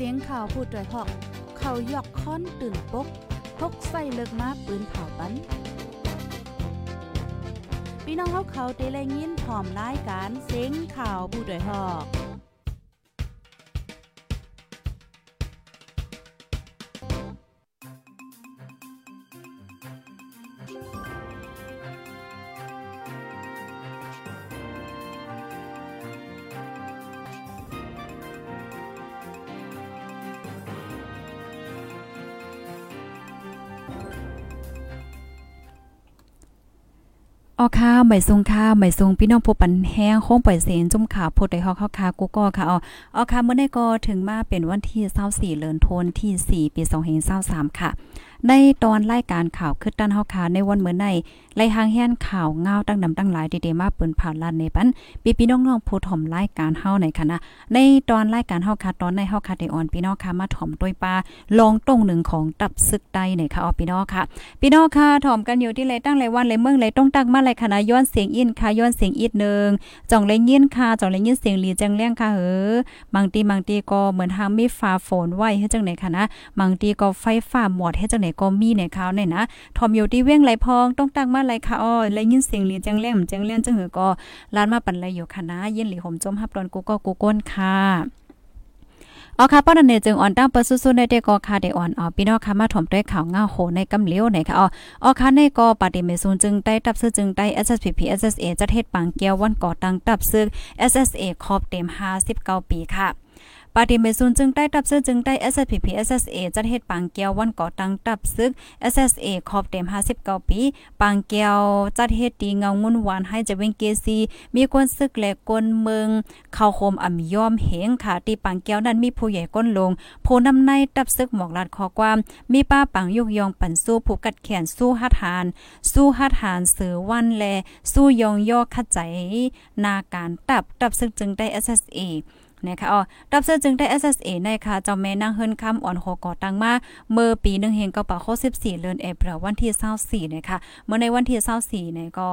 เสียงข่าวพูดด้วยหอก เขายอกค้อนตื่นปกพกใส่เลิกมาปืนเผาปันพี่น้องเขาเขาเตะแรงยินพร้อมรายการเสียงข่าวผู้ด้วยหอก ออค่ะใบทรงค่ะใบทรงพี่น้องผู้ปันแห้งคงปล่อยเสียงจุ่มข่าวพูดได้ฮอกค่ะกูก็ค่ะอ๋อออค่ะเมื่อได้ก็ถึงมาเป็นวันที่24เดือนธันวาคมที่ 4 ปี2523ค่ะในตอนรายการข่าวคึดด้านเฮาคาในวันเมื่อในไล่หางแห่นข่าวเงาตั้งนำตั้งหลายดีๆมาปิ้นผ่านลันในปันปีพี่น้องๆผู้ถ่อมรายการเฮาในคณะในตอนรายการเฮาคาตอนในเฮาคาได้ออนพี่น้องค่ะมาถ่อมด้วยปลาลองตรงหนึ่งของตับซึกใดในค่ะออพี่น้องค่ะพี่น้องค่ะถ่อมกันอยู่ที่ไรตั้งไรวันไรเมืองไรต้องตักมาไรคณะย้อนเสียงอินค่ะย้อนเสียงอีดนึงจ่องเลยยินค่ะจ่องเลยยินเสียงหลีจังเลี้ยงค่ะเออบางทีบางทีก็เหมือนทางมีฟ้าฝนไว้ให้จังไหนค่ะนะบางทีก็ไฟฟ้าหมดให้จังไหนก็มีในค่าวเนี่ยนะทอมอยู่ที่เว้งไหลพองต้องตักมาไหลค่ะอ้อและยินเสียงเลียจังแล่มจังเลี่ยนจังหือก็ลานมาปันไหลอยู่ค่ะนะยินหลีหมจมฮับตอนกูก็กูก้นค่ะออค่ะป้อนเนจึงอ่อนตั้งเปิดสู้ๆในเด็กก็ค่ะได้อ่อนอ๋อพี่น้องค่ะมาถมด้วยข่าวง่าโหในกำเลี้ยวไหนค่ะอ๋ออ๋อค่ะในก็ปฏิเมซูนจึงได้ตับซื้อจึงได้ SSPP SSA จะเทศปังเกียววันก่อตั้งตับซื้อ SSA ครอบเต็ม59ปีค่ะ ปาติเมซุนจึงได้ตับซึกจึงได้ SPP SSA จัดเฮ็ดปังเกียววันก่อตั้งตับซึก SSA ขอบเต็ม 59 ปีปังเกียวจัดเฮ็ดตีเงางุ่นหวานให้จะเวงเกซีมีคนซึกและกนเมืองเข้าโคมอ่ำยอมเหงค่ะตีปังเกียวนั้นมีผู้ใหญ่ก้นลงผู้นำในตับซึกหมอกลาดขอความ มีป้าปังยุกยองปั่นสู้ผู้กัดแขนสู้หัดหาน สู้หัดหานเสือวันแลสู้ยองย่อขัดใจนาการตับตับซึกจึงได้ SSA นะคะอ๋อรับเสื้อจึงได้ SSA นะคะเจ้าแม่นางเฮิรนคำอ่อนโหก่อตั้งมาเมื่อปี1เฮงกระเป๋า14 เดือนเอพริลวันที่24นะคะเมื่อในวันที่24เนี่ยก็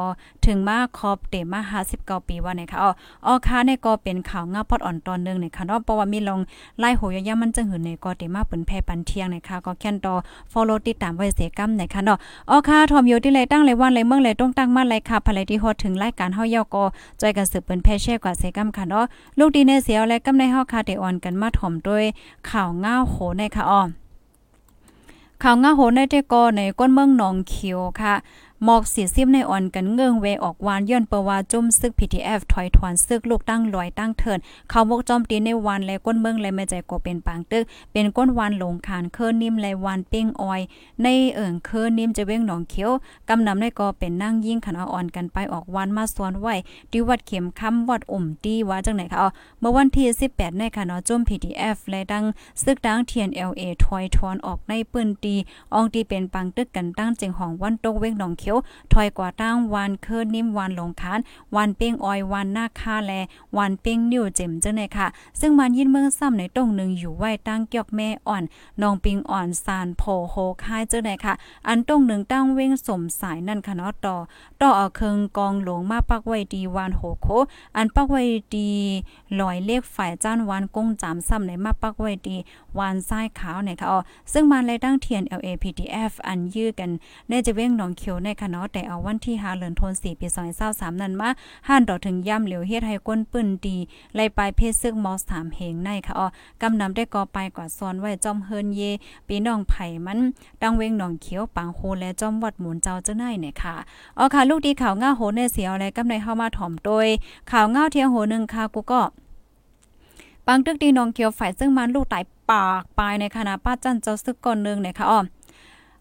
ถึงมาครอบเต็มมา59ปีว่านะคะอ๋ออ๋อค่ะเนี่ยก็เป็นข่าวงาปอดอ่อนตอนนึงนะคะเนาะเพราะว่ามีลงไล่โหยยามันจังหือในก็เต็มมาเปิ้นแพ่ปันเที่ยงนะคะก็แค่นต่อ follow ติดตามไว้เสียกำนะคะเนาะอ๋อค่ะทอมอยู่ที่เลยตั้งเลยวันเลยเมืองเลยต้องตั้งมาเลยค่ะภายที่ฮอดถึงรายการเฮาเยาก็จอยกันสืบเปิ้นแพ่แช่กว่าเสียกำค่ะเนาะลูกดีในเสียวและกำในเฮาค่ะเดออนกันมาถ่อมด้วยข่าวง้าโหในค่ะอ้อข่าวง้าโหในเตกอในก้นเมืองหนองเขียวค่ะ หมอกเสียซิมในอ่อนกันเงื่องเวออกวานย้อนประวาจุ่มซึก PTF ถอยถอนซึกลูกตั้งลอยตั้งเถินเขามกจอมตีในวันและก้นเมืองและไม่ใจก็เป็นปางตึก เป็นก้นวันหลงคานเคอนิ่มและวันเป้งออย ในเอิ่งเคอนิ่มจะเว้งหนองเขียวกำนำในก็เป็นนั่งยิ่งขันอ่อนกันไปออกวันมาสวนไว้ที่วัดเข็มคำวัดอุ่มตีว่าจังไหนคะอ๋อเมื่อวันที่18ในค่ะเนาะจุ่ม PTF และดังซึกดัง TNLA ถอยถอนออกในปืนตีอองตีเป็นปังตึกกันตั้งจึงของวันตกเว้งหนองเขียวถอยกว่าตั้งวันเคินนิ่มวันหลงคานวันเป้งออยวันหน้าคาแลวันเป้งนิ้วเจ็มจังได๋ค่ะ ซึ่งมันยินเมืองซ้ำในตรงหนึ่งอยู่ไว้ตั้งเกียกแม่อ่อนน้องปิงอ่อนสานโพโฮค่ายจังได๋ค่ะ อันตรงหนึ่งตั้งเว้งสมสายนั่นค่ะเนาะต่อต่อเอาเคิงกองหลวงมาปักไว้ดีวันโหโค อันปักไว้ดีลอยเลขฝ่ายจ้านวันกงจามซ้ำในมาปักไว้ดีวันทรายขาวเนี่ยค่ะอ๋อซึ่งมันเลยตั้งเทียน LAPTF อันยื้อกันในจะเว้งหนองเขียวในค่ะเนาะแต่เอาวันที่5เดือนธันวาคมปี2023นั้นมาห่านต่อถึงย่ำเหลียวเฮ็ดให้ก้นปืนดีไล่ปลายเพศซึกมอสถามเฮงในค่ะอ๋อกำนำได้กอไปกว่าซ้อนไว้จอมเฮินเยปีน้องไผ่มันดังเวงหนองเขียวปางโฮและจอมวัดหมุนเจ้าเจ้าหนายเนี่ยค่ะอ๋อค่ะ ลูกดีข่าวง่าโหในเสียวอะไรกำในเฮามาถ่อมโดยข่าวง่าเทียงโหนึงค่ะกูก็ปังตึกดีนองเขียวฝ่ายซึ่งมันลูกตายปากปลายในคณะป้าจันเจ้าซึกก่อนนึงเนี่ยค่ะอ๋อ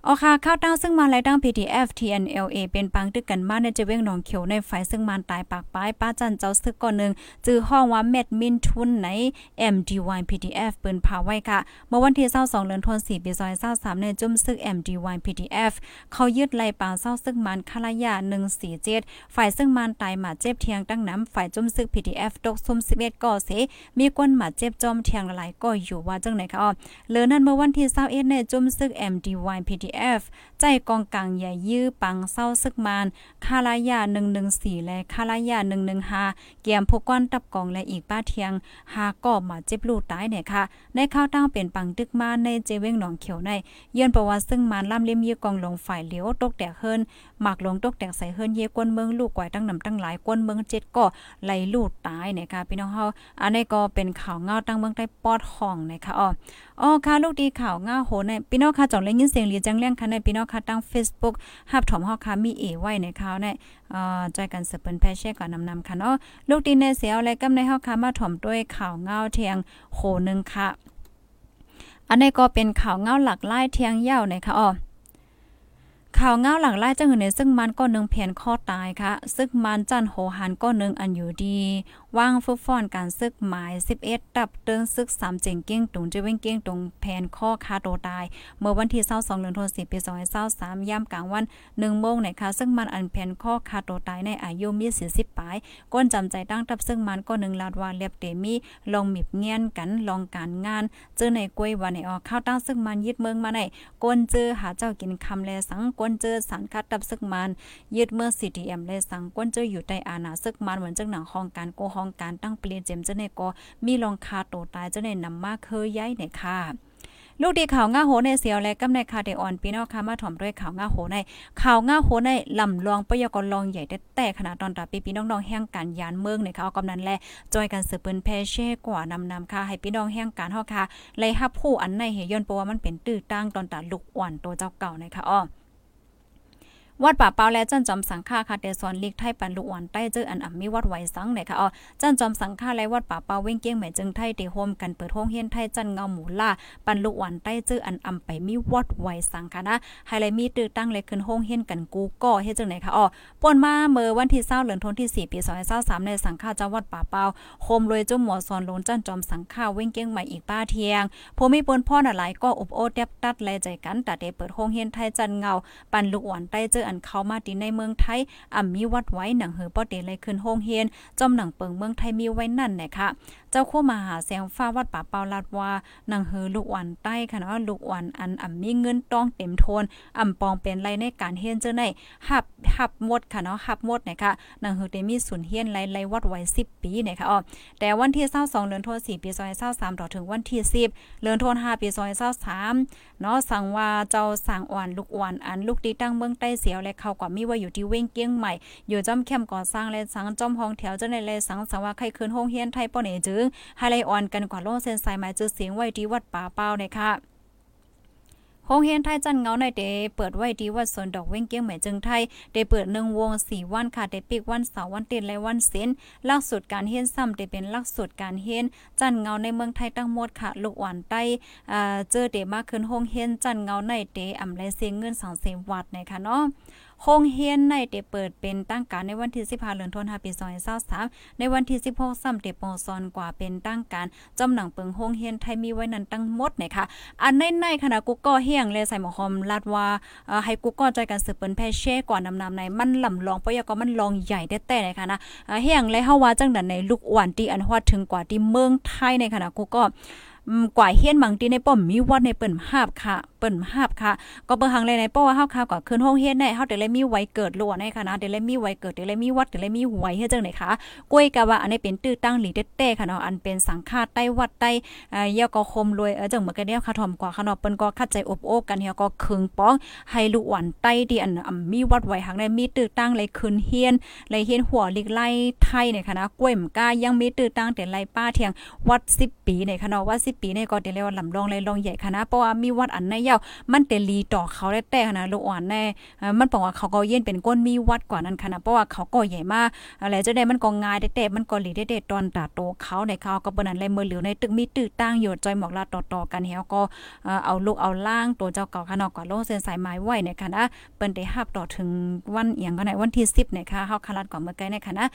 ออค่ะข้าวตั้งซึ่งมาลายตั้ง PTF TNLA เป็นปังตึกกันมาในจะเว้งหนองเขียวในไฟซึ่งมันตายปากป้ายป้าจันเจ้าซึกก่อนหนึ่งจื้อห้องว่าเม็ดมินทุนใน MDY PTF เปิ้นพาไว้ค่ะ เมื่อวันที่22เดือนธันวาคมปี2023ในจุ่มซึก MDY PTF เขายึดไล่ปางเศร้าซึ่งมันคลายา147ฝ่ายซึ่งมันตายหมาเจ็บเทียงตั้งน้ำฝ่ายจุ่มซึก PTF ตกซุ่ม11ก่อเสมีก้นหมาเจ็บจอมเทียงหลายก็อยู่ว่าจังไหนคะอ๋อเลอนั่นเมื่อวันที่21ในจุ่มซึก MDY PTF F ใจกองกลางใหญ่ยื้อปังเศร้าซึกมานคาลายา114 และคาลายา115เกียมพกก้อนตับกองและอีกป้าเทียงหาก่อมาเจ็บลูกตายเนี่ยค่ะ ในข้าวตั้งเป็นปังตึกมาในเจเวงหนองเขียวในเยือนประวัติซึ่งมานล่ำเลียมยื้อกองลงฝ่ายเหลียวตกแตกเฮิรนหมากลงตกแตกใส่เฮิรนเยกวนเมืองลูกกวายตั้งนำตั้งหลายกวนเมืองเจ็ดก็ไหลลูกตายเนี่ยค่ะพี่น้องเฮาอันนี้ก็เป็นข่าวเงาตั้งเมืองใต้ปอดห้องนะคะอ๋ออ๋อค่ะลูกดีข่าวเงาโหในพี่น้องค่ะจ่องเล่นยินเสียงเรียจังลี้ยงค่ะในพี่น้องค่ะตั้ง Facebook หับถมหอกค่ะมีเอไว้ในเขาในเอ่อใจกันสืบเปิ้นแพเช่ก่อนนำๆค่ะเนาะลูกดีในเสียวอะกำในหอกค่ะมาถมด้วยข่าวเงาเทียงโหนึงค่ะ อันนี้ก็เป็นข่าวเงาหลักไล่เทียงยาวนค่ะอ๋อ ข่าวเงาหลังไล่จังหือในซึ่งมันก็นึงเพียนข้อตายค่ะ ซึ่งมันจันโหหันก็นึงอันอยู่ดีว่างฟุบฟ้อนการซึกหมาย 11 ตับเติงซึก3เจงเก้งตุงจะเว้งเก้งตุงแผนข้อคาโตตาย เมื่อวันที่22เดือนธันวาคมปี2023ย่ำกลางวัน1โมงในค่ะซึ่งมันอันแผนข้อคาโตตายในอายุมี40ปลายก้นจำใจตั้งตับซึ่งมันก็นึงลาดว่าเรียบเตมีลองมีบเงียนกันลองการงานเจอในกล้วยวันในออกข้าวตั้งซึ่งมันยึดเมืองมาในก้นเจอหาเจ้ากินคำแลสังก้นเจอสารคัดตับซึกมันยึดเมื่อ CTM แลสังก้นเจออยู่ใต้อาณาซึกมันเหมือนจังหนังห้องการโกห้องการตั้งเปลี่ยนเจมเจ้าในก็มีลองคาโตตายเจ้าในนำมาเคยย้ายในค่ะลูกดีข่าวง่าโหในเสียวและกำในคาเดออนพี่น้องค่ะมาถ่อมด้วยข่าวง่าโหในข่าวง่าโหในลำลองปยกรลองใหญ่แต่แต่ขนาดตอนตาปีพี่น้องๆแห่งการยานเมืองในข่าวกำนันแลจอยกันสืบเปิ้นแพเช่กว่านำนำค่ะให้พี่น้องแห่งการเฮาค่ะเลยฮับผู้อันในเหยนเพราะว่ามันเป็นตื้อตั้งตอนตาลูกอ่อนตัวเจ้าเก่าในะคะอ้อ วัดป่าเปาและจันจอมสังฆาค่ะเดซอนเลีกไทยปันลุวันใต้เจออันอ่ำมีวัดไหวสังเนี่ยค่ะอ๋อจันจอมสังฆาและวัดป่าเปาเว้งเกี้ยงใหม่จึงไทยเตโฮมกันเปิดห้องเฮียนไทยจันเงาหมูล่าปันลุวันใต้เจออันอ่ำไปมีวัดไหวสังค่ะนะไฮไลท์มีตื้อตั้งเลยขึ้นห้องเฮียนกันกูก็เฮ็ดจังไหนค่ะอ๋อป่นมาเมื่อวันที่20เดือนธันวาคมที่ปี2023ในสังฆาจังวัดป่าเปาโฮมรวยจุ่มหมอซอนลงจันจอมสังฆาเว้งเกี้ยงใหม่อีกป้าเทียงผู้มีปนพ่อน่ะหลายก็อบโอเต็บตัดแลใจกันแต่ได้เปิดห้องเฮียนไทยจันเงาปันลุวันใต้เจออันเข้ามาตีในเมืองไทยอ่ำมีวัดไว้หนังเหือป้อเดเลยขึ้นโฮงเฮียนจอมหนังเปิงเมืองไทยมีไว้นั่นนะคะ เจ้าคู่มาหาแสงฟ้าวัดป่าเปาลาดว่านังเหือลูกวันใต้ค่ะเนาะลูกวันอันอ่ำมีเงินต้องเต็มโทนอ่ำปองเป็นไรในการเฮียนเจ้าในหับหับหมดค่ะเนาะหับหมดนะคะนังเหือเตมีศูนย์เฮียนไรไรวัดไว้10ปีนะคะอ๋อแต่วันที่22เดือนธันวาคมปี2023ต่อถึงวันที่10เดือนธันวาคมปี2023เนาะสั่งว่าเจ้าสั่งอ่อนลูกอ่อนอันลูกดีตั้งเมืองใต้เสียวและเขาก็มีว่าอยู่ที่เว้งเกี้ยงใหม่อยู่จอมเข้มก่อสร้างและสังจอมห้องแถวเจ้าในเลยสังสังว่าใครคืนห้องเฮียนไทยป้อเนจึงให้ไลออนกันกว่าโลเส้นสายมายจื้อเสียงไว้ที่วัดป่าเป้าเนี่ยค่ะโรงเรียนไทยจันเงาในเดเปิดไว้ที่วัดสวนดอกเว้งเกี้ยงใหม่จึงไทยได้เปิดหนึ่งวงสี่วันค่ะได้ปิกวันเสาร์วันเต็นและวันเสนหลักสูตรการเฮียนซ้ำได้เป็นหลักสูตรการเฮียนจันเงาในเมืองไทยทั้งหมดค่ะลูกหวานใต้เจอเดมากขึ้นโรงเรียนจันเงาในเดอำไลเสียงเงิน2เซวัดนะคะเนาะ โรงเรียนในเดเปิดเป็นตั้งการในวันที่15เดือนธันวาคมปี2023ในวันที่ 16ซ้ำเดปอซอนกว่าเป็นตั้งการจำหนังเปิงโรงเรียนไทยมีไว้นั้นตั้งหมดนะคะอันในในขณะกูก็เฮียงเลยใส่หมอคอมลาดว่าให้กูก็ใจกันสืบเปิ้นแพเช่ก่อนนำนำในมันลำลองปยก็มันลองใหญ่แต่แต่นะคะนะเฮียงเลยเฮาว่าจังดันในลูกอ่อนที่อันฮอดถึงกว่าที่เมืองไทยในขณะกูก็ กว่าเฮียนบางทีในป้อมมีวัดในเปิ้นภาพค่ะ เปิ้นภาพค่ะ ก็เบิ่งหังเลยในป้อว่าเฮาค่ะก็ขึ้นห้องเฮียนได้เฮาได้เลยมีไว้เกิดลัวในค่ะนะได้เลยมีไว้เกิดได้เลยมีวัดได้เลยมีไว้เฮ็ดจังได๋คะกล้วยกะว่าอันนี้เป็นตื้อตั้งหลีเต้ๆค่ะเนาะอันเป็นสังฆาใต้วัดใต้เอ่อยก็คมรวยเออจังเมื่อกันเดียค่ะทอมกว่าค่ะเนาะเปิ้นก็คัดใจอบโอ้กันเฮียก็คึงป้องให้ลูกหวันใต้ที่อันมีวัดไว้หังได้มีตื้อตั้งเลยขึ้นเฮียนเลยเฮียนหัวลิกไล่ไทยเนี่ยค่ะนะกล้วยมก้ายังมีตื้อตั้งแต่ไล่ป้าเทียงวัด10ปีเนี่ยค่ะเนาะวัด10ปีเนี่ยก็ได้เรียกว่าลำลองเลยลองใหญ่ค่ะนะเพราะว่ามีวัดอันในยาวมันเตลีต่อเขาได้แต่นะลูกอ่อนแน่มันบอกว่าเขาก็เย็นเป็นก้นมีวัดกว่านั้นค่ะนะเพราะว่าเขาก็ใหญ่มากอะไรจะได้มันก็ง่ายได้แต่มันก็หลีได้เด็ดตอนตาโตเขาในเขาก็เปิ้นนั้นเลยมือเหลียวในตึกมีตื้อตั้งอยู่จอยหมอกลาต่อๆกันเฮาก็เอาลูกเอาล่างตัวเจ้าเก่าค่ะนาะก็ลงเส้นสายไม้ไว้เนี่ยค่ะนะเปิ้นได้ฮับต่อถึงวันเอียงก็ในวันที่ 10เนี่ยค่ะเฮาคลัดก่อนเมื่อไกลเนี่ยค่ะนะ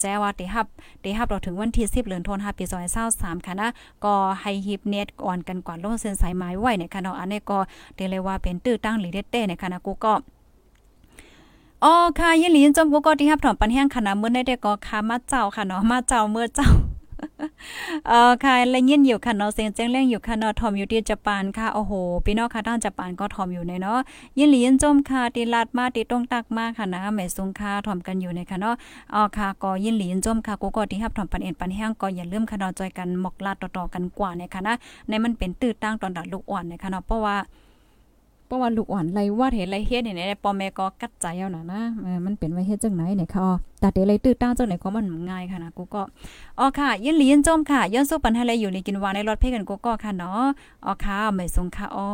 แจ้ว่าได้ฮับได้ฮับต่อถึงวันที่ 10เดือนธันวาคมปี2023ค่ะนะก็ให้ฮิปเน็ตก่อนกันกว่าลงเส้นสายไม้ไว้เนี่ยค่ะเนาะอันนี้ก็เดเลยว่าเป็นตื้อตั้งหรือเต้ๆเนี่ยค่ะนะกูก็อ๋อค่ะยินหลีนจมกูก็ที่ฮับถอมปันแห้งค่ะนะเมื่อได้ได้ก็ค่ะมาเจ้าค่ะเนาะมาเจ้าเมื่อเจ้า เออค่ะและยินอยู่ค่ะเนาะเสียงแจ้งแรงอยู่ค่ะเนาะทอมอยู่ที่ญี่ปุ่นค่ะโอ้โหพี่น้องค่ะทางญี่ปุ่นก็ทอมอยู่ในเนาะยินหลียินจมค่ะติลาดมาติตรงตักมาค่ะนะแม่สุงค่ะทอมกันอยู่ในค่ะเนาะอ๋อค่ะก็ยินหลียินจมค่ะกูก็ที่รับทอมปันเอ็นปันแห้งก็อย่าลืมค่ะเนาะจอยกันหมอกลาดต่อๆกันกว่าในค่ะนะในมันเป็นตื้อตั้งตอนดัดลูกอ่อนในค่ะเนาะเพราะว่า เพราะว่าลูกอ่อนไรว่าเห็นไรเฮ็ดเนี่ยปอแม่ก็กัดใจเอาน่ะนะมันเป็นไว้เฮ็ดจังไหนเนี่ยค่ะตัดเดไรตื้อตั้งจังไหนก็มันง่ายค่ะนะกูก็อ๋อค่ะยินหลียินจมค่ะย้อนสู้ปันให้เลยอยู่ในกินวานในรถเพ่กันกูก็ค่ะเนาะอ๋อค่ะไม่สงค่ะอ้อ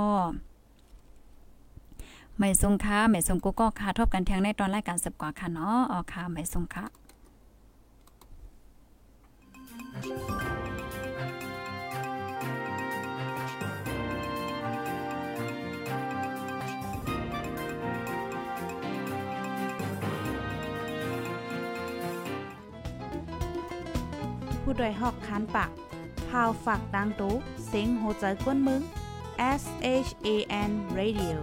ไม่สงค่ะไม่สงกูก็ค่ะทบกันแทงในตอนรายการสืบกว่าค่ะเนาะอ๋อค่ะไม่สงค่ะ ผู้ดยหอกคานปากพาวฝากดังตู้เซ็งโหใจกวนมึง S H A N Radio